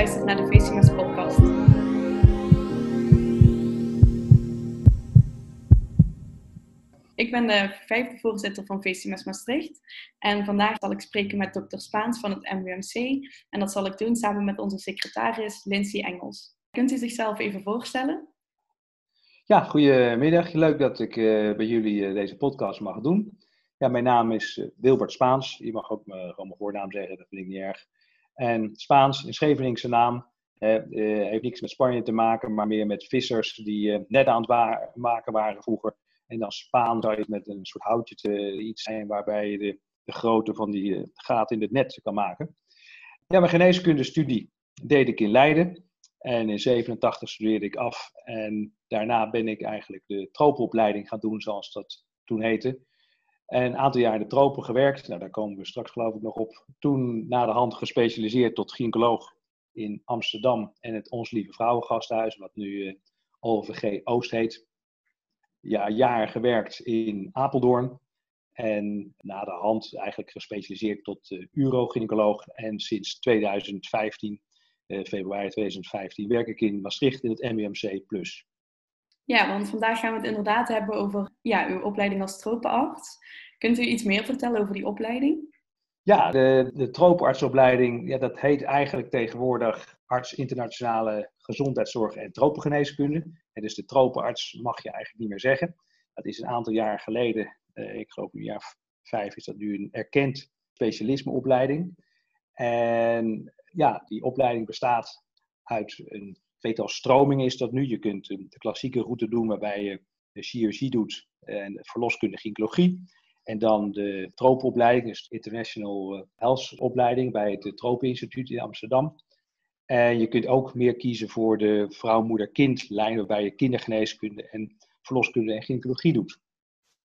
luistert naar de VCMS podcast. Ik ben de vijfde voorzitter van VCMS Maastricht en vandaag zal ik spreken met dokter Spaans van het MWMC en dat zal ik doen samen met onze secretaris Lindsay Engels. Kunt u zichzelf even voorstellen? Ja, goedemiddag. Leuk dat ik uh, bij jullie uh, deze podcast mag doen. Ja, mijn naam is uh, Wilbert Spaans. Je mag ook gewoon mijn voornaam zeggen, dat vind ik niet erg. En Spaans, een Scheveningse naam, heeft niks met Spanje te maken, maar meer met vissers die net aan het maken waren vroeger. En dan Spaan zou je met een soort houtje te, iets zijn waarbij je de, de grootte van die gaten in het net kan maken. Ja, mijn geneeskundestudie deed ik in Leiden. En in 87 studeerde ik af. En daarna ben ik eigenlijk de tropenopleiding gaan doen, zoals dat toen heette. En een aantal jaar in de tropen gewerkt. Nou, daar komen we straks geloof ik nog op. Toen na de hand gespecialiseerd tot gynaecoloog in Amsterdam en het Ons Lieve Vrouwengasthuis, wat nu eh, OVG Oost heet. Ja, jaar gewerkt in Apeldoorn. En na de hand eigenlijk gespecialiseerd tot uh. En sinds 2015 eh, februari 2015 werk ik in Maastricht in het MWMC. Ja, want vandaag gaan we het inderdaad hebben over ja, uw opleiding als tropenarts. Kunt u iets meer vertellen over die opleiding? Ja, de, de tropenartsopleiding, ja, dat heet eigenlijk tegenwoordig arts internationale gezondheidszorg en tropengeneeskunde. En dus de tropenarts mag je eigenlijk niet meer zeggen. Dat is een aantal jaar geleden, eh, ik geloof een jaar vijf, is dat nu een erkend specialismeopleiding. En ja, die opleiding bestaat uit een tweetal stromingen is dat nu. Je kunt de klassieke route doen waarbij je de chirurgie doet en verloskunde gynaecologie. En dan de tropenopleiding, dus de International eh, Health opleiding bij het Tropeninstituut in Amsterdam. En je kunt ook meer kiezen voor de vrouw-moeder-kind lijn, waarbij je kindergeneeskunde en verloskunde en gynaecologie doet.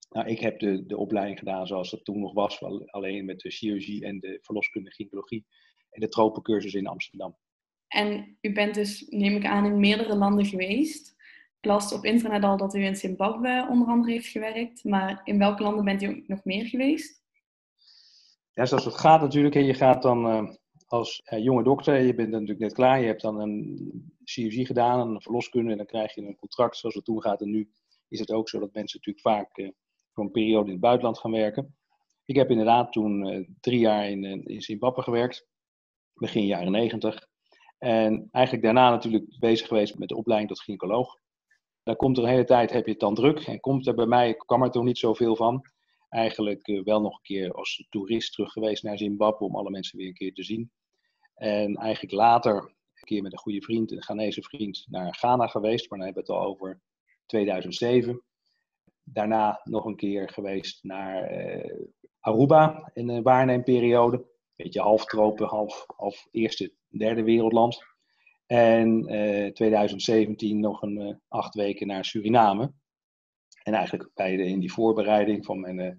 Nou, ik heb de, de opleiding gedaan zoals dat toen nog was, alleen met de chirurgie en de verloskunde gynaecologie en de tropencursus in Amsterdam. En u bent dus, neem ik aan, in meerdere landen geweest. Ik las op internet al dat u in Zimbabwe onder andere heeft gewerkt. Maar in welke landen bent u nog meer geweest? Ja, zoals het gaat natuurlijk. Je gaat dan uh, als uh, jonge dokter, je bent natuurlijk net klaar. Je hebt dan een chirurgie gedaan, een verloskunde. En dan krijg je een contract zoals het toen gaat. En nu is het ook zo dat mensen natuurlijk vaak uh, voor een periode in het buitenland gaan werken. Ik heb inderdaad toen drie jaar in, in Zimbabwe gewerkt. Begin jaren negentig. En eigenlijk daarna natuurlijk bezig geweest met de opleiding tot gynaecoloog. Daar komt er een hele tijd, heb je het dan druk. En komt er bij mij, kwam er toch niet zoveel van. Eigenlijk uh, wel nog een keer als toerist terug geweest naar Zimbabwe om alle mensen weer een keer te zien. En eigenlijk later een keer met een goede vriend, een Ghanese vriend, naar Ghana geweest. Maar dan hebben we het al over 2007. Daarna nog een keer geweest naar uh, Aruba in een waarneemperiode beetje half tropen, half, half eerste, derde wereldland. En uh, 2017 nog een uh, acht weken naar Suriname. En eigenlijk bij de, in die voorbereiding van mijn uh,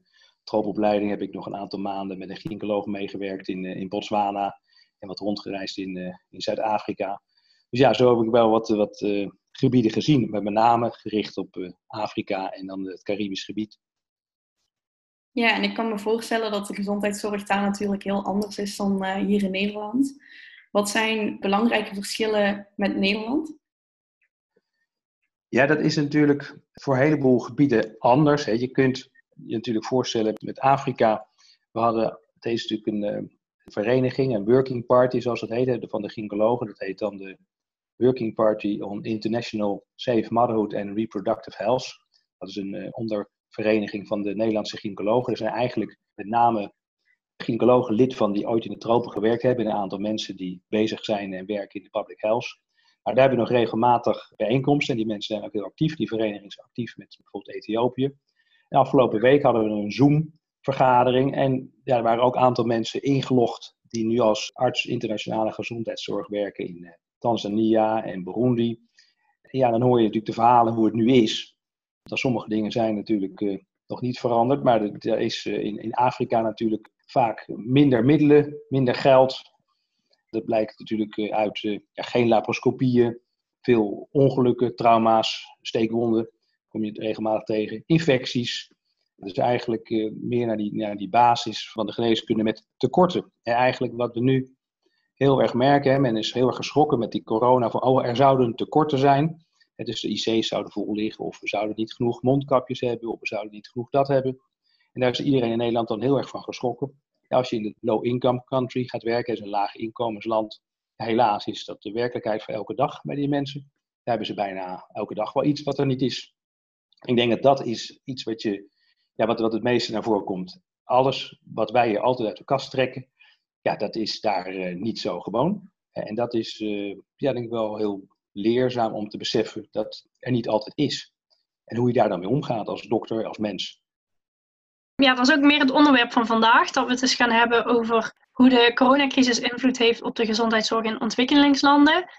troopopleiding heb ik nog een aantal maanden met een gynaecoloog meegewerkt in, in Botswana. En wat rondgereisd in, in Zuid-Afrika. Dus ja, zo heb ik wel wat, wat gebieden gezien. Met met name gericht op Afrika en dan het Caribisch gebied. Ja, en ik kan me voorstellen dat de gezondheidszorg daar natuurlijk heel anders is dan uh, hier in Nederland. Wat zijn belangrijke verschillen met Nederland? Ja, dat is natuurlijk voor een heleboel gebieden anders. Hè. Je kunt je natuurlijk voorstellen met Afrika. We hadden deze natuurlijk een uh, vereniging, een working party zoals dat heet, van de gynaecologen. Dat heet dan de Working Party on International Safe Motherhood and Reproductive Health. Dat is een uh, onder vereniging van de Nederlandse gynaecologen. Er zijn eigenlijk met name gynaecologen lid van die ooit in de tropen gewerkt hebben. Een aantal mensen die bezig zijn en werken in de public health. Maar daar hebben we nog regelmatig bijeenkomsten. En die mensen zijn ook heel actief. Die vereniging is actief met bijvoorbeeld Ethiopië. En afgelopen week hadden we een Zoom-vergadering. En ja, er waren ook een aantal mensen ingelogd die nu als arts internationale gezondheidszorg werken in eh, Tanzania en Burundi. En ja, dan hoor je natuurlijk de verhalen hoe het nu is. Dat sommige dingen zijn natuurlijk uh, nog niet veranderd, maar er is uh, in, in Afrika natuurlijk vaak minder middelen, minder geld. Dat blijkt natuurlijk uh, uit ja, geen laparoscopieën, veel ongelukken, trauma's, steekwonden, kom je het regelmatig tegen, infecties. Dus eigenlijk meer naar die, die basis van de geneeskunde met tekorten. En eigenlijk wat we nu heel erg merken. Hè? Men is heel erg geschrokken met die corona. Van, oh, er zouden tekorten zijn. Dus de IC's zouden vol liggen, of we zouden niet genoeg mondkapjes hebben, of we zouden niet genoeg dat hebben. En daar is iedereen in Nederland dan heel erg van geschrokken. Als je in een low-income country gaat werken, is een laag inkomensland, helaas is dat de werkelijkheid voor elke dag bij die mensen. Daar hebben ze bijna elke dag wel iets wat er niet is. Ik denk dat dat is iets wat, je, ja, wat, wat het meeste naar voren komt. Alles wat wij hier altijd uit de kast trekken, ja, dat is daar uh, niet zo gewoon. En dat is, uh, ja, denk ik wel heel leerzaam om te beseffen dat er niet altijd is. En hoe je daar dan mee omgaat als dokter, als mens. Ja, dat is ook meer het onderwerp van vandaag, dat we het eens gaan hebben over hoe de coronacrisis invloed heeft op de gezondheidszorg in ontwikkelingslanden.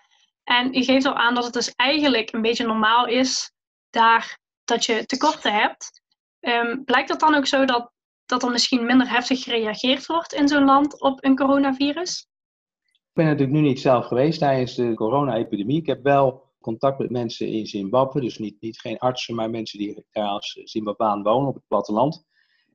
En je geeft al aan dat het dus eigenlijk een beetje normaal is daar dat je tekorten hebt. Um, blijkt het dan ook zo dat, dat er misschien minder heftig gereageerd wordt in zo'n land op een coronavirus? Ik ben natuurlijk nu niet zelf geweest tijdens de corona-epidemie. Ik heb wel contact met mensen in Zimbabwe, dus niet, niet geen artsen, maar mensen die daar als Zimbabwean wonen op het platteland.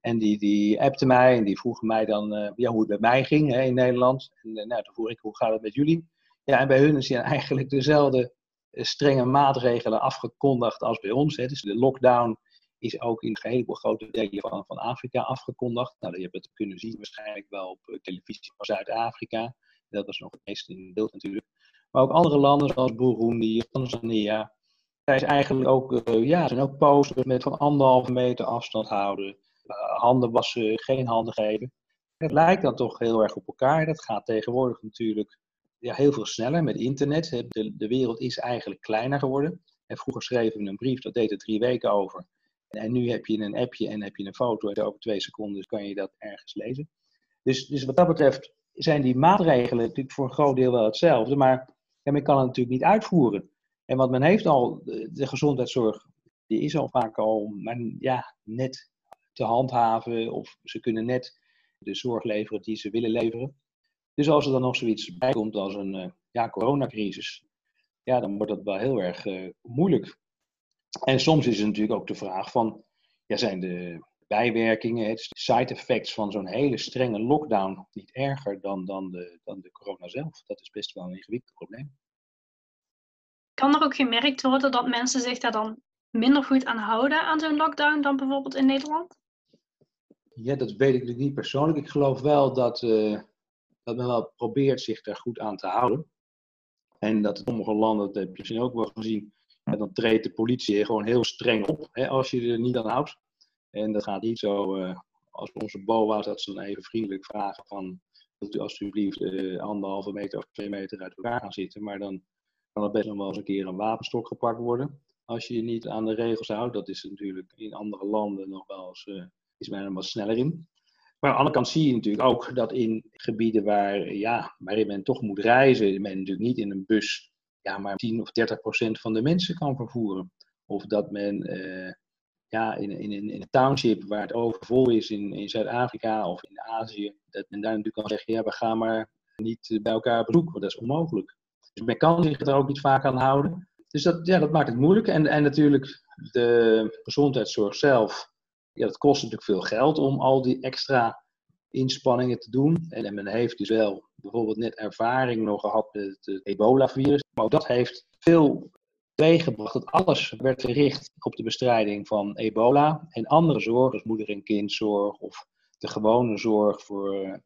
En die, die appten mij en die vroegen mij dan uh, ja, hoe het bij mij ging hè, in Nederland. En uh, nou, toen vroeg ik, hoe gaat het met jullie? Ja, en bij hun is eigenlijk dezelfde eh, strenge maatregelen afgekondigd als bij ons. Hè. Dus de lockdown is ook in een heleboel grote delen van, van Afrika afgekondigd. Nou, je hebt het kunnen zien waarschijnlijk wel op televisie van Zuid-Afrika. Dat was nog het meest in beeld natuurlijk. Maar ook andere landen zoals Burundi, Tanzania. Daar is eigenlijk ook, uh, ja, zijn ook posters met van anderhalve meter afstand houden. Uh, handen wassen, geen handen geven. Het lijkt dan toch heel erg op elkaar. Dat gaat tegenwoordig natuurlijk ja, heel veel sneller met internet. De, de wereld is eigenlijk kleiner geworden. En vroeger schreven we een brief, dat deed er drie weken over. En nu heb je een appje en heb je een foto en over twee seconden kan je dat ergens lezen. Dus, dus wat dat betreft zijn die maatregelen natuurlijk voor een groot deel wel hetzelfde, maar men kan het natuurlijk niet uitvoeren. En wat men heeft al, de, gezondheidszorg, die is al vaak al maar ja, net te handhaven of ze kunnen net de zorg leveren die ze willen leveren. Dus als er dan nog zoiets bij komt als een uh, ja, coronacrisis, ja, dan wordt dat wel heel erg uh, moeilijk. En soms is het natuurlijk ook de vraag van, ja, zijn de bijwerkingen, de side effects van zo'n hele strenge lockdown niet erger dan, dan, de, dan de corona zelf? Dat is best wel een ingewikkeld probleem. Kan er ook gemerkt worden dat mensen zich daar dan minder goed aan houden aan zo'n lockdown dan bijvoorbeeld in Nederland? Ja, dat weet ik natuurlijk niet persoonlijk. Ik geloof wel dat, uh, dat men wel probeert zich daar goed aan te houden. En dat in sommige landen, dat heb je misschien ook wel gezien, dan treedt de politie gewoon heel streng op hè, als je er niet aan houdt. En dat gaat niet zo uh, als onze BOA's dat ze dan even vriendelijk vragen van wilt u alsjeblieft uh, anderhalve meter of twee meter uit elkaar gaan zitten. Maar dan kan er best nog wel eens een keer een wapenstok gepakt worden. Als je je niet aan de regels houdt. Dat is natuurlijk in andere landen nog wel eens, uh, is men er wat sneller in. Maar aan de andere kant zie je natuurlijk ook dat in gebieden waar, ja, waarin men toch moet reizen, men natuurlijk niet in een bus ja, maar 10 of 30 procent van de mensen kan vervoeren. Of dat men ja, in, in, in een township waar het overvol is in, in Zuid-Afrika of in Azië, dat men daar natuurlijk kan zeggen, ja, we gaan maar niet bij elkaar bezoeken, want dat is onmogelijk. Dus men kan zich er ook niet vaak aan houden. Dus dat, ja, dat maakt het moeilijk. En, en natuurlijk de gezondheidszorg zelf, ja, dat kost natuurlijk veel geld om al die extra inspanningen te doen. En, men heeft dus wel bijvoorbeeld net ervaring nog gehad met het ebola-virus. Maar ook dat heeft veel teweeggebracht. Dat alles werd gericht op de bestrijding van ebola en andere zorg, dus moeder- en kindzorg of de gewone zorg voor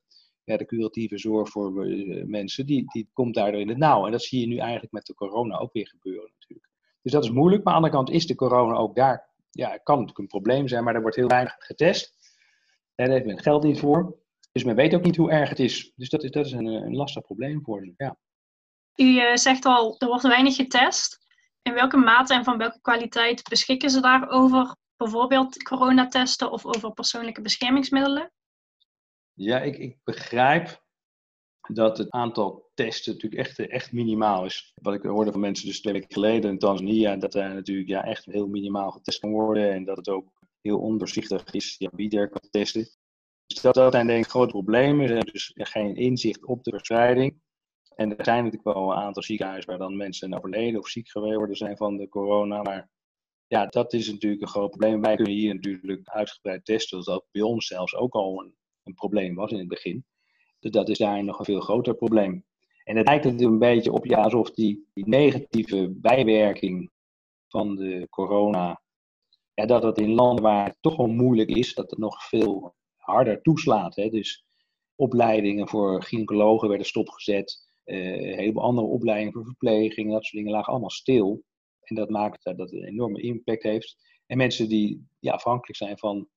ja, de curatieve zorg voor eh, mensen, die, die komt daardoor in het nauw. En dat zie je nu eigenlijk met de corona ook weer gebeuren natuurlijk. Dus dat is moeilijk, maar aan de andere kant is de corona ook daar, ja, kan natuurlijk een probleem zijn, maar er wordt heel weinig getest. En daar heeft men geld niet voor. Dus men weet ook niet hoe erg het is. Dus dat is, dat is een, een lastig probleem voor ze. Ja. U zegt al, er wordt weinig getest. In welke mate en van welke kwaliteit beschikken ze daarover? Bijvoorbeeld coronatesten of over persoonlijke beschermingsmiddelen? Ja, ik, ik begrijp dat het aantal testen natuurlijk echt, echt minimaal is. Wat ik hoorde van mensen dus twee weken geleden in Tanzania, dat er natuurlijk ja, echt heel minimaal getest kan worden en dat het ook heel ondoorzichtig is ja, wie er kan testen. Dus dat, dat zijn denk ik grote problemen. Er is dus geen inzicht op de verspreiding. En er zijn natuurlijk wel een aantal ziekenhuizen waar dan mensen overleden of ziek geworden zijn van de corona. Maar ja, dat is natuurlijk een groot probleem. Wij kunnen hier natuurlijk uitgebreid testen, dat dat bij ons zelfs ook al een, een probleem was in het begin. Dus dat is daar nog een veel groter probleem. En het lijkt er een beetje op ja, alsof die, die negatieve bijwerking van de corona, ja, dat het in landen waar het toch wel moeilijk is, dat het nog veel harder toeslaat. Hè? Dus opleidingen voor gynaecologen werden stopgezet. Een heleboel andere opleidingen voor verpleging, dat soort dingen lagen allemaal stil. En dat maakt dat het een enorme impact heeft. En mensen die ja, afhankelijk zijn van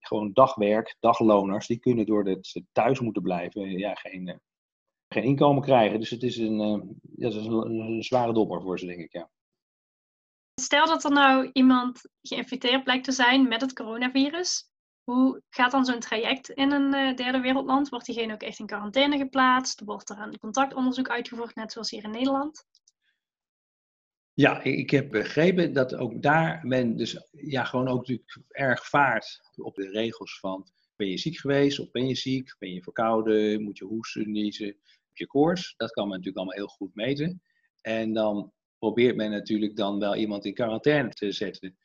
gewoon dagwerk, dagloners, die kunnen doordat ze thuis moeten blijven, ja, geen, eh, geen inkomen krijgen. Dus het is een, uh, ja, is een, een, zware dobber voor ze, denk ik. Ja. Stel dat er nou iemand geïnfecteerd blijkt te zijn met het coronavirus. Hoe gaat dan zo'n traject in een uh, derde wereldland? Wordt diegene ook echt in quarantaine geplaatst? Wordt er een contactonderzoek uitgevoerd, net zoals hier in Nederland? Ja, ik heb begrepen dat ook daar men dus ja, gewoon ook natuurlijk erg vaart op de regels van ben je ziek geweest of ben je ziek, ben je verkouden, moet je hoesten, niezen, heb je koorts. Dat kan men natuurlijk allemaal heel goed meten. En dan probeert men natuurlijk dan wel iemand in quarantaine te zetten.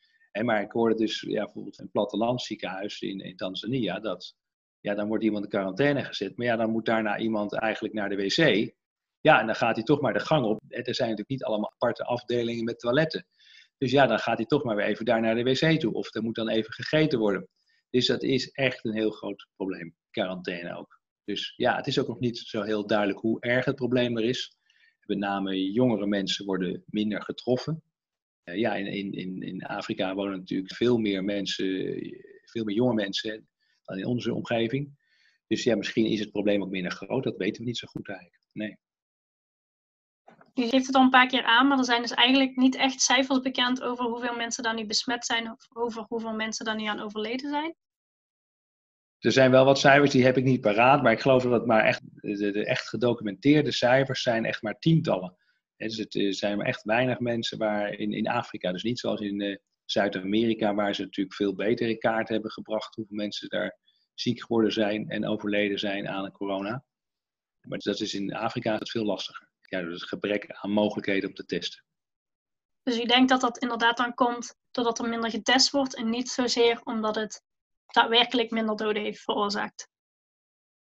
Maar ik hoorde dus ja, bijvoorbeeld een plattelandsziekenhuis in, in Tanzania, dat ja, dan wordt iemand in quarantaine gezet. Maar ja, dan moet daarna iemand eigenlijk naar de wc. Ja, en dan gaat hij toch maar de gang op. Er zijn natuurlijk niet allemaal aparte afdelingen met toiletten. Dus ja, dan gaat hij toch maar weer even daar naar de wc toe. Of er moet dan even gegeten worden. Dus dat is echt een heel groot probleem. Quarantaine ook. Dus ja, het is ook nog niet zo heel duidelijk hoe erg het probleem er is. Met name jongere mensen worden minder getroffen. Eh, ja, in, in, in Afrika wonen natuurlijk veel meer mensen, veel meer jonge mensen dan in onze omgeving. Dus ja, misschien is het probleem ook minder groot. Dat weten we niet zo goed eigenlijk. Nee. Je geeft het al een paar keer aan, maar er zijn dus eigenlijk niet echt cijfers bekend over hoeveel mensen dan nu besmet zijn of over hoeveel mensen dan nu aan overleden zijn. Er zijn wel wat cijfers, die heb ik niet paraat, maar ik geloof dat het maar echt, de, de echt gedocumenteerde cijfers zijn echt maar tientallen. Dus het zijn maar echt weinig mensen waar in, in Afrika, dus niet zoals in uh, Zuid-Amerika, waar ze natuurlijk veel beter in kaart hebben gebracht hoeveel mensen daar ziek geworden zijn en overleden zijn aan corona. Maar dat is in Afrika het veel lastiger ja, dus het gebrek aan mogelijkheden om te testen. Dus u denkt dat dat inderdaad dan komt doordat er minder getest wordt en niet zozeer omdat het daadwerkelijk minder doden heeft veroorzaakt?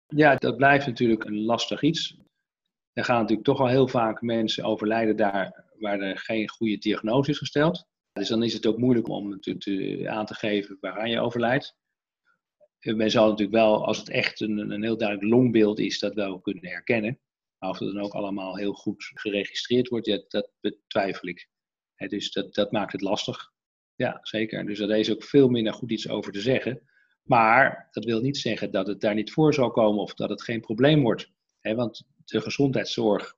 Ja, dat blijft natuurlijk een lastig iets. Er gaan natuurlijk toch al heel vaak mensen overlijden daar waar er geen goede diagnose is gesteld. Dus dan is het ook moeilijk om aan te geven waaraan je overlijdt. Men zal natuurlijk wel, als het echt een, een heel duidelijk longbeeld is, dat wel kunnen herkennen. Maar of het dan ook allemaal heel goed geregistreerd wordt, dat betwijfel ik. dus dat, dat maakt het lastig. Ja, zeker. Dus daar is ook veel minder goed iets over te zeggen. Maar dat wil niet zeggen dat het daar niet voor zal komen of dat het geen probleem wordt. want de gezondheidszorg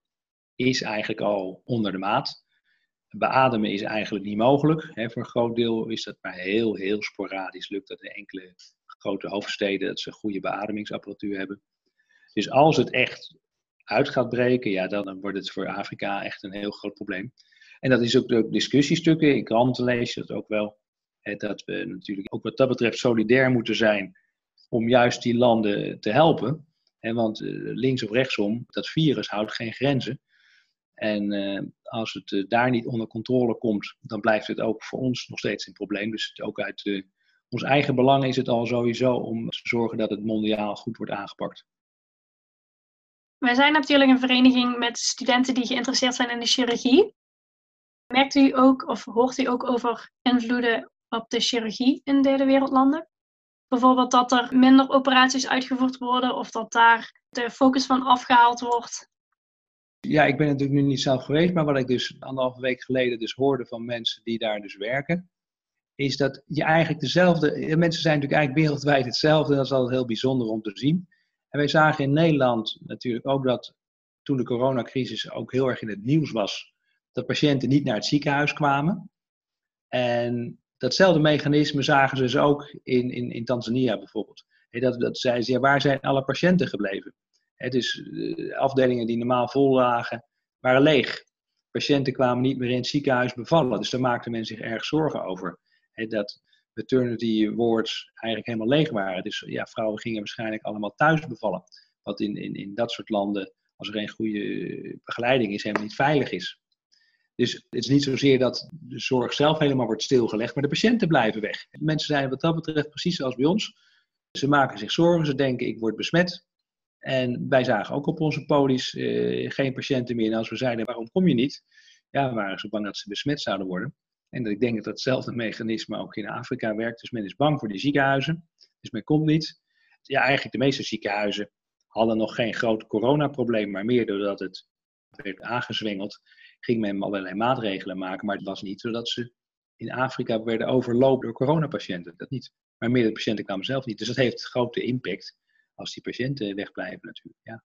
is eigenlijk al onder de maat. Beademen is eigenlijk niet mogelijk. voor een groot deel is dat maar heel, heel sporadisch. Lukt dat in enkele grote hoofdsteden dat ze goede beademingsapparatuur hebben. Dus als het echt uit gaat breken, ja, dan wordt het voor Afrika echt een heel groot probleem. En dat is ook de discussiestukken, in kranten lees je dat ook wel. Hè, dat we natuurlijk ook wat dat betreft solidair moeten zijn om juist die landen te helpen. Hè, want eh, links of rechtsom, dat virus houdt geen grenzen. En uh, als het uh, daar niet onder controle komt, dan blijft het ook voor ons nog steeds een probleem. Dus ook uit ons eigen belang is het al sowieso om te zorgen dat het mondiaal goed wordt aangepakt. Wij zijn natuurlijk een vereniging met studenten die geïnteresseerd zijn in de chirurgie. Merkt u ook of hoort u ook over invloeden op de chirurgie in derde wereldlanden? Bijvoorbeeld dat er minder operaties uitgevoerd worden of dat daar de focus van afgehaald wordt? Ja, ik ben natuurlijk nu niet zelf geweest, maar wat ik dus anderhalve week geleden dus hoorde van mensen die daar dus werken, is dat je eigenlijk dezelfde, mensen zijn natuurlijk eigenlijk wereldwijd hetzelfde en dat is altijd heel bijzonder om te zien. En wij zagen in Nederland natuurlijk ook dat toen de coronacrisis ook heel erg in het nieuws was, dat patiënten niet naar het ziekenhuis kwamen. En datzelfde mechanisme zagen ze dus ook in, in, in Tanzania bijvoorbeeld. dat, dat zeiden ze, waar zijn alle patiënten gebleven? dus de afdelingen die normaal vol lagen, waren leeg. Patiënten kwamen niet meer in het ziekenhuis bevallen. Dus daar maakten men zich erg zorgen over. dat maternity wards eigenlijk helemaal leeg waren. Dus ja, vrouwen gingen waarschijnlijk allemaal thuis bevallen. Wat in, in, in dat soort landen, als er geen goede begeleiding is, helemaal niet veilig is. Dus het is niet zozeer dat de zorg zelf helemaal wordt stilgelegd, maar de patiënten blijven weg. Mensen zijn wat dat betreft precies zoals bij ons. Ze maken zich zorgen, ze denken ik word besmet. En wij zagen ook op onze polies uh, geen patiënten meer. En als we zeiden, waarom kom je niet? Ja, waren ze bang dat ze besmet zouden worden. En ik denk dat datzelfde mechanisme ook in Afrika werkt. Dus men is bang voor die ziekenhuizen. Dus men komt niet. Ja, eigenlijk de meeste ziekenhuizen hadden nog geen groot coronaprobleem, maar meer doordat het werd aangezwengeld, ging men allerlei maatregelen maken. Maar het was niet zodat ze in Afrika werden overlopen door coronapatiënten. Dat niet. Maar meer de patiënten kwamen zelf niet. Dus dat heeft grote impact als die patiënten wegblijven natuurlijk. Ja.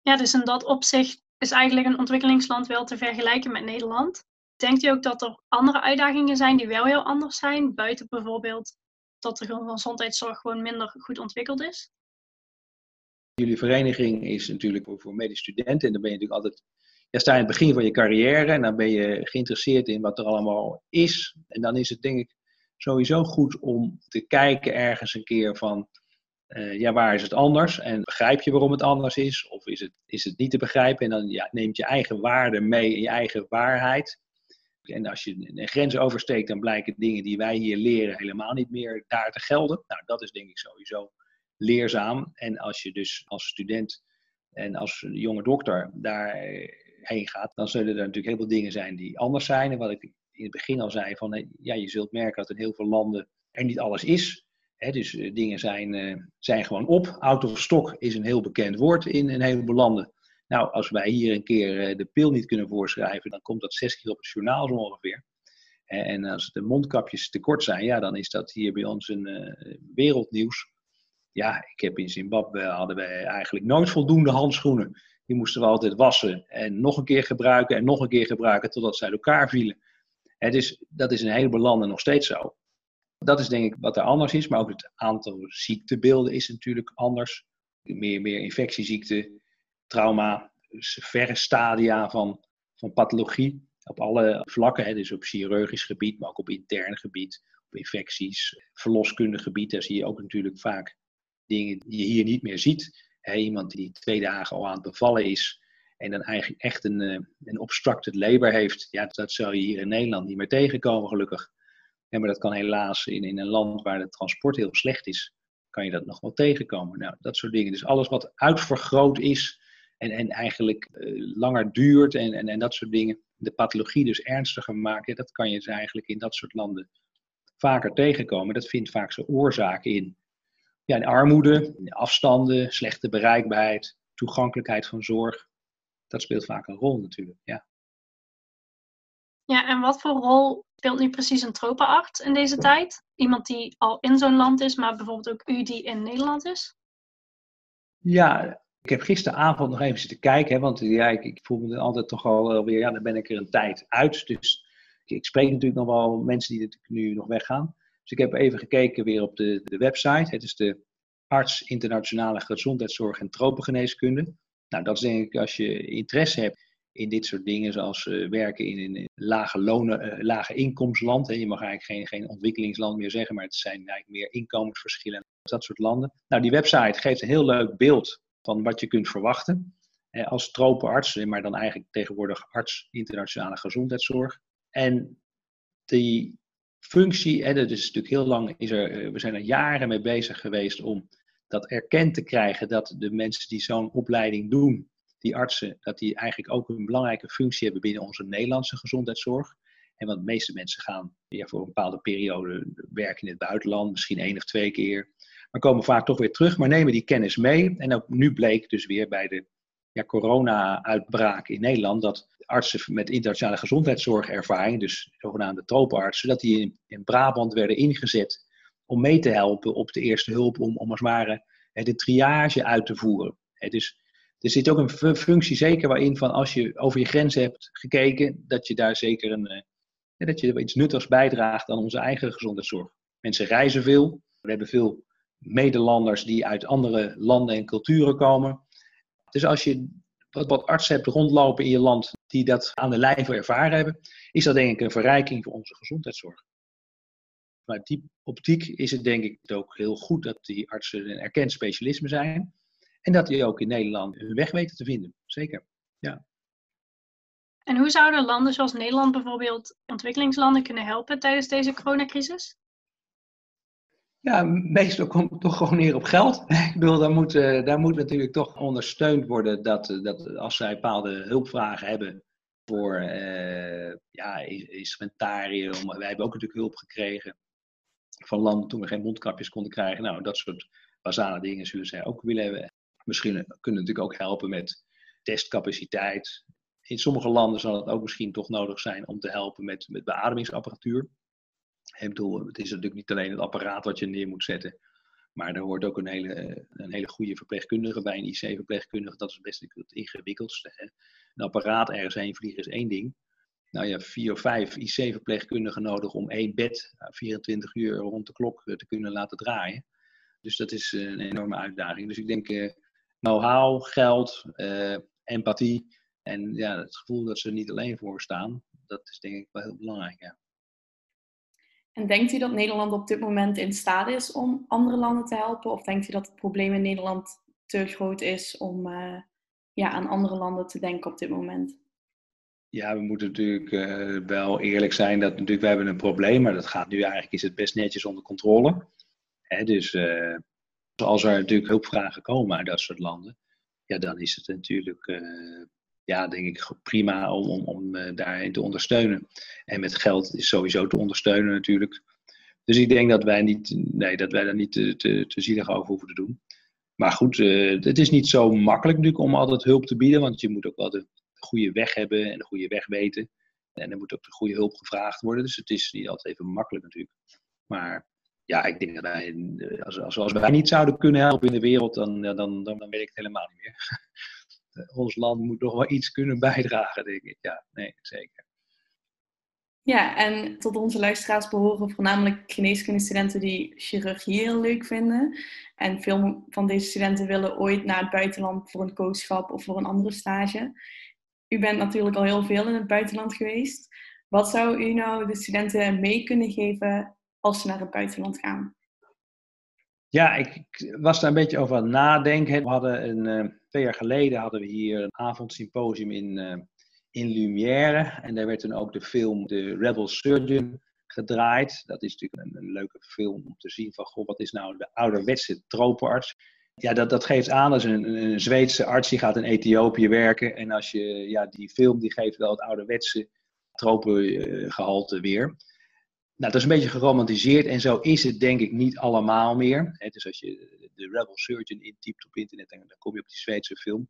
ja, dus in dat opzicht is eigenlijk een ontwikkelingsland wel te vergelijken met Nederland. Denkt u ook dat er andere uitdagingen zijn die wel heel anders zijn? Buiten bijvoorbeeld dat de gezondheidszorg gewoon minder goed ontwikkeld is? Jullie vereniging is natuurlijk voor, voor medische studenten. En dan ben je natuurlijk altijd. Ja, sta in het begin van je carrière en dan ben je geïnteresseerd in wat er allemaal is. En dan is het denk ik sowieso goed om te kijken ergens een keer van. Uh, ja, waar is het anders? En begrijp je waarom het anders is? Of is het, is het niet te begrijpen? En dan ja, neemt je eigen waarde mee in je eigen waarheid. En als je een grens oversteekt, dan blijken dingen die wij hier leren helemaal niet meer daar te gelden. Nou, dat is denk ik sowieso leerzaam. En als je dus als student en als jonge dokter daarheen gaat, dan zullen er natuurlijk heel veel dingen zijn die anders zijn. En wat ik in het begin al zei, van ja, je zult merken dat in heel veel landen er niet alles is. dus eh, dingen zijn, uh, zijn gewoon op. Out of stock is een heel bekend woord in een heleboel landen. Nou, als wij hier een keer eh, de pil niet kunnen voorschrijven, dan komt dat zes keer op het journaal zo ongeveer. En als de mondkapjes tekort zijn, ja, dan is dat hier bij ons een wereldnieuws. Ja, ik heb in Zimbabwe hadden wij eigenlijk nooit voldoende handschoenen. Die moesten we altijd wassen en nog een keer gebruiken en nog een keer gebruiken totdat ze uit elkaar vielen. Het is, dat is in een heleboel landen nog steeds zo. Dat is denk ik wat er anders is, maar ook het aantal ziektebeelden is natuurlijk anders. Meer, meer infectieziekten, trauma, verre stadia van, van pathologie op alle vlakken. Hè, dus op chirurgisch gebied, maar ook op intern gebied, op infecties, verloskundig gebied. Daar zie je ook natuurlijk vaak dingen die je hier niet meer ziet. Iemand die twee dagen al aan het bevallen is en dan eigenlijk echt een, eh, een obstructed labor heeft. Ja, dat zou je hier in Nederland niet meer tegenkomen, gelukkig. Ja, maar dat kan helaas in, in een land waar het transport heel slecht is, kan je dat nog wel tegenkomen. Nou, dat soort dingen. Dus alles wat uitvergroot is en, en eigenlijk eh, langer duurt en, en, en dat soort dingen, de pathologie dus ernstiger maken, dat kan je dus eigenlijk in dat soort landen vaker tegenkomen. Dat vindt vaak zijn oorzaak in ja, in armoede, in afstanden, slechte bereikbaarheid, toegankelijkheid van zorg. Dat speelt vaak een rol natuurlijk, ja. Ja, en wat voor rol speelt nu precies een tropenarts in deze tijd? Iemand die al in zo'n land is, maar bijvoorbeeld ook u die in Nederland is? Ja, ik heb gisteravond nog even zitten kijken, hè, want ja, ik, ik, voel me altijd toch al weer, ja, dan ben ik er een tijd uit. Dus ik, ik spreek natuurlijk nog wel mensen die nu nog weggaan. Dus ik heb even gekeken weer op de, de website. Het is de Arts Internationale Gezondheidszorg en Tropengeneeskunde. Nou, dat is denk ik als je interesse hebt in dit soort dingen, zoals uh, werken in een lage lonen, uh, lage inkomensland. Hè. Je mag eigenlijk geen, geen ontwikkelingsland meer zeggen, maar het zijn eigenlijk meer inkomensverschillen. Dat soort landen. Nou, die website geeft een heel leuk beeld van wat je kunt verwachten. Eh, als tropenarts, maar dan eigenlijk tegenwoordig arts internationale gezondheidszorg. En die functie, dat is natuurlijk heel lang, is er, eh, we zijn er jaren mee bezig geweest om dat erkend te krijgen dat de mensen die zo'n opleiding doen, die artsen, dat die eigenlijk ook een belangrijke functie hebben binnen onze Nederlandse gezondheidszorg. En want de meeste mensen gaan voor een bepaalde periode werken in het buitenland, misschien één of twee keer. Maar komen vaak toch weer terug, maar nemen die kennis mee. En ook nu bleek dus weer bij de ja, corona-uitbraak in Nederland dat artsen met internationale gezondheidszorgervaring, dus zogenaamde tropenartsen, dat die in, in, Brabant werden ingezet om mee te helpen op de eerste hulp, om, om als het ware de triage uit te voeren. Dus er zit ook een functie zeker waarin van als je over je grens hebt gekeken, dat je daar zeker een, eh, dat je iets nuttigs bijdraagt aan onze eigen gezondheidszorg. Mensen reizen veel. We hebben veel medelanders die uit andere landen en culturen komen. Dus als je wat, wat artsen hebt rondlopen in je land die dat aan de lijve ervaren hebben, is dat denk ik een verrijking voor onze gezondheidszorg. Vanuit die optiek is het denk ik ook heel goed dat die artsen een erkend specialisme zijn. En dat die ook in Nederland hun weg weten te vinden. Zeker, ja. En hoe zouden landen zoals Nederland bijvoorbeeld ontwikkelingslanden kunnen helpen tijdens deze coronacrisis? Ja, meestal komt het toch gewoon neer op geld. Ik bedoel, daar moet, uh, daar moet natuurlijk toch ondersteund worden dat, dat als zij bepaalde hulpvragen hebben voor uh, ja, instrumentarium. Wij hebben ook natuurlijk hulp gekregen van landen toen we geen mondkapjes konden krijgen. Nou, dat soort basale dingen zullen zij ook willen hebben. Misschien kunnen natuurlijk ook helpen met testcapaciteit. In sommige landen zal het ook misschien toch nodig zijn om te helpen met, met beademingsapparatuur. Het is natuurlijk niet alleen het apparaat wat je neer moet zetten. Maar er hoort ook een hele, een hele goede verpleegkundige bij, een IC-verpleegkundige. Dat is best het ingewikkeldste. Een apparaat ergens heen vliegen is één ding. Nou ja, vier of vijf IC-verpleegkundigen nodig om één bed 24 nou, uur rond de klok eh, te kunnen laten draaien. Dus dat is een enorme uitdaging. Dus ik denk uh, know-how, geld, empathie en ja, het gevoel dat ze er niet alleen voor staan. Dat is denk ik wel heel belangrijk. Ja. En denkt u dat Nederland op dit moment in staat is om andere landen te helpen? Of denkt u dat het probleem in Nederland te groot is om uh, ja, aan andere landen te denken op dit moment? Ja, we moeten natuurlijk uh, wel eerlijk zijn dat natuurlijk we hebben een probleem, maar dat gaat nu eigenlijk is het best netjes onder controle. Hè, dus uh, als er natuurlijk hulpvragen komen uit dat soort landen, ja, dan is het natuurlijk ja, denk ik prima om, om, om uh, daarin te ondersteunen. En met geld is sowieso te ondersteunen natuurlijk. Dus ik denk dat wij, niet, nee, dat wij daar niet te, te, te zielig over hoeven te doen. Maar goed, uh, het is niet zo makkelijk natuurlijk om altijd hulp te bieden, want je moet ook wel de goede weg hebben en de goede weg weten. En er moet ook de goede hulp gevraagd worden. Dus het is niet altijd even makkelijk natuurlijk. Maar ja, ik denk dat wij, als, als, als wij niet zouden kunnen helpen in de wereld, dan, dan, dan, dan weet ik het helemaal niet meer. ons land moet nog wel iets kunnen bijdragen, denk ik. Ja, nee, zeker. Ja, en tot onze luisteraars behoren voornamelijk geneeskundestudenten die chirurgie heel leuk vinden. En veel van deze studenten willen ooit naar het buitenland voor een coachschap of voor een andere stage. U bent natuurlijk al heel veel in het buitenland geweest. Wat zou u nou de studenten mee kunnen geven als ze naar het buitenland gaan? Ja, ik, was daar een beetje over aan het nadenken. We hadden een, uh, twee jaar geleden hadden we hier een avondsymposium in, uh, in Lumière. En daar werd toen ook de film The Rebel Surgeon gedraaid. Dat is natuurlijk een, leuke film om te zien van, goh, wat is nou de ouderwetse tropenarts? Ja, dat, dat geeft aan, dat een, een Zweedse arts, die gaat in Ethiopië werken. En als je, ja, die film die geeft wel het ouderwetse tropengehalte weer. Nou, dat is een beetje geromantiseerd en zo is het denk ik niet allemaal meer. Dus als je de Rebel Surgeon intypt op internet, dan, dan kom je op die Zweedse film.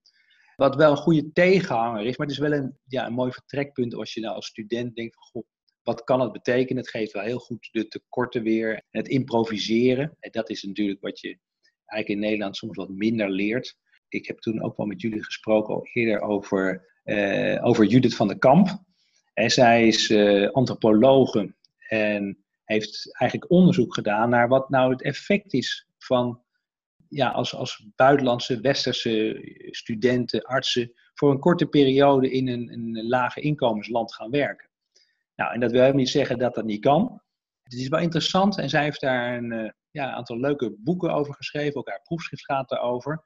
Wat wel een goede tegenhanger is, maar het is wel een, ja, een mooi vertrekpunt als je nou als student denkt van, goh, wat kan het betekenen? Het geeft wel heel goed de tekorten weer, het improviseren. En dat is natuurlijk wat je eigenlijk in Nederland soms wat minder leert. Ik heb toen ook wel met jullie gesproken al eerder over, uh, over Judith van der Kamp. En zij is uh, antropologe en heeft eigenlijk onderzoek gedaan naar wat nou het effect is van ja, als, als buitenlandse westerse studenten, artsen, voor een korte periode in een, een lage inkomensland gaan werken. Nou, en dat wil niet zeggen dat dat niet kan. Het is wel interessant en zij heeft daar een uh, ja, aantal leuke boeken over geschreven, ook haar proefschrift gaat daarover.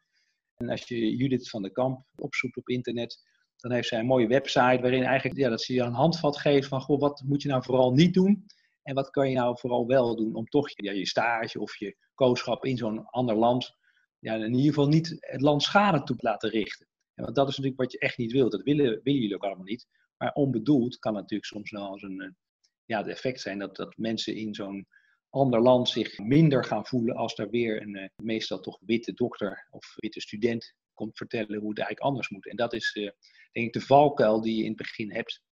En als je Judith van der Kamp opzoekt op internet, dan heeft zij een mooie website waarin eigenlijk ja, dat ze je een handvat geeft van goh, wat moet je nou vooral niet doen en wat kan je nou vooral wel doen om toch ja, je stage of je kooschap in zo'n ander land, ja, in ieder geval niet het land schade toe laten richten. En want dat is natuurlijk wat je echt niet wilt. Dat willen, willen jullie ook allemaal niet. Maar onbedoeld kan het natuurlijk soms wel als een, ja, het effect zijn dat, dat mensen in zo'n ander land zich minder gaan voelen als daar weer een uh, meestal toch witte dokter of witte student komt vertellen hoe het eigenlijk anders moet. En dat is uh, denk ik de valkuil die je in het begin hebt.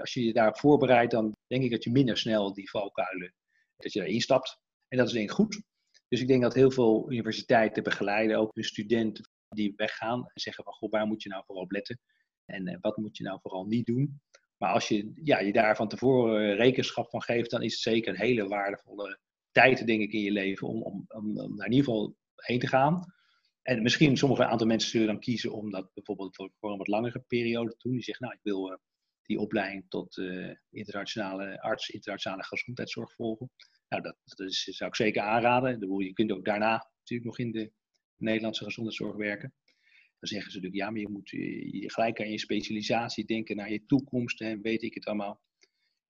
Als je je daarop voorbereidt, dan denk ik dat je minder snel die valkuilen, dat je daarin stapt. En dat is denk ik goed. Dus ik denk dat heel veel universiteiten begeleiden ook de studenten die weggaan en zeggen van, goh, waar moet je nou vooral op letten? En eh, wat moet je nou vooral niet doen? Maar als je ja, je daar van tevoren rekenschap van geeft, dan is het zeker een hele waardevolle tijd, denk ik, in je leven om, om, om, om daar in ieder geval heen te gaan. En misschien sommige aantal mensen zullen dan kiezen om dat bijvoorbeeld voor, een wat langere periode te doen. Die zeggen, nou, ik wil uh, die opleiding tot uh, internationale arts, internationale gezondheidszorg volgen. Nou, dat, is, zou ik zeker aanraden. Je kunt ook daarna natuurlijk nog in de Nederlandse gezondheidszorg werken. Dan zeggen ze natuurlijk, ja, maar je moet je, gelijk aan je specialisatie denken, naar je toekomst en weet ik het allemaal.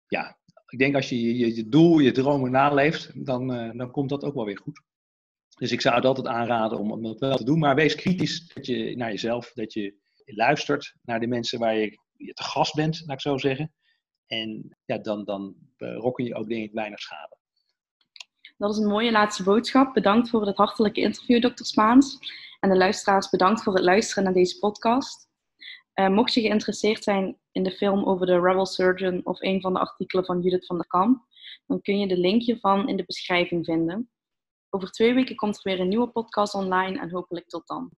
Ja, ik denk als je je, je doel, je dromen naleeft, dan, dan komt dat ook wel weer goed. Dus ik zou het altijd aanraden om, om dat wel te doen. Maar wees kritisch dat je, naar jezelf, dat je luistert naar de mensen waar je, je te gast bent, laat ik zo zeggen. En ja, dan, dan rokken je ook denk ik weinig schade. Dat is een mooie laatste boodschap. Bedankt voor het hartelijke interview, dokter Spaans. En de luisteraars, bedankt voor het luisteren naar deze podcast. Uh, mocht je geïnteresseerd zijn in de film over de Rebel Surgeon of een van de artikelen van Judith van der Kamp, dan kun je de link hiervan in de beschrijving vinden. Over twee weken komt er weer een nieuwe podcast online en hopelijk tot dan.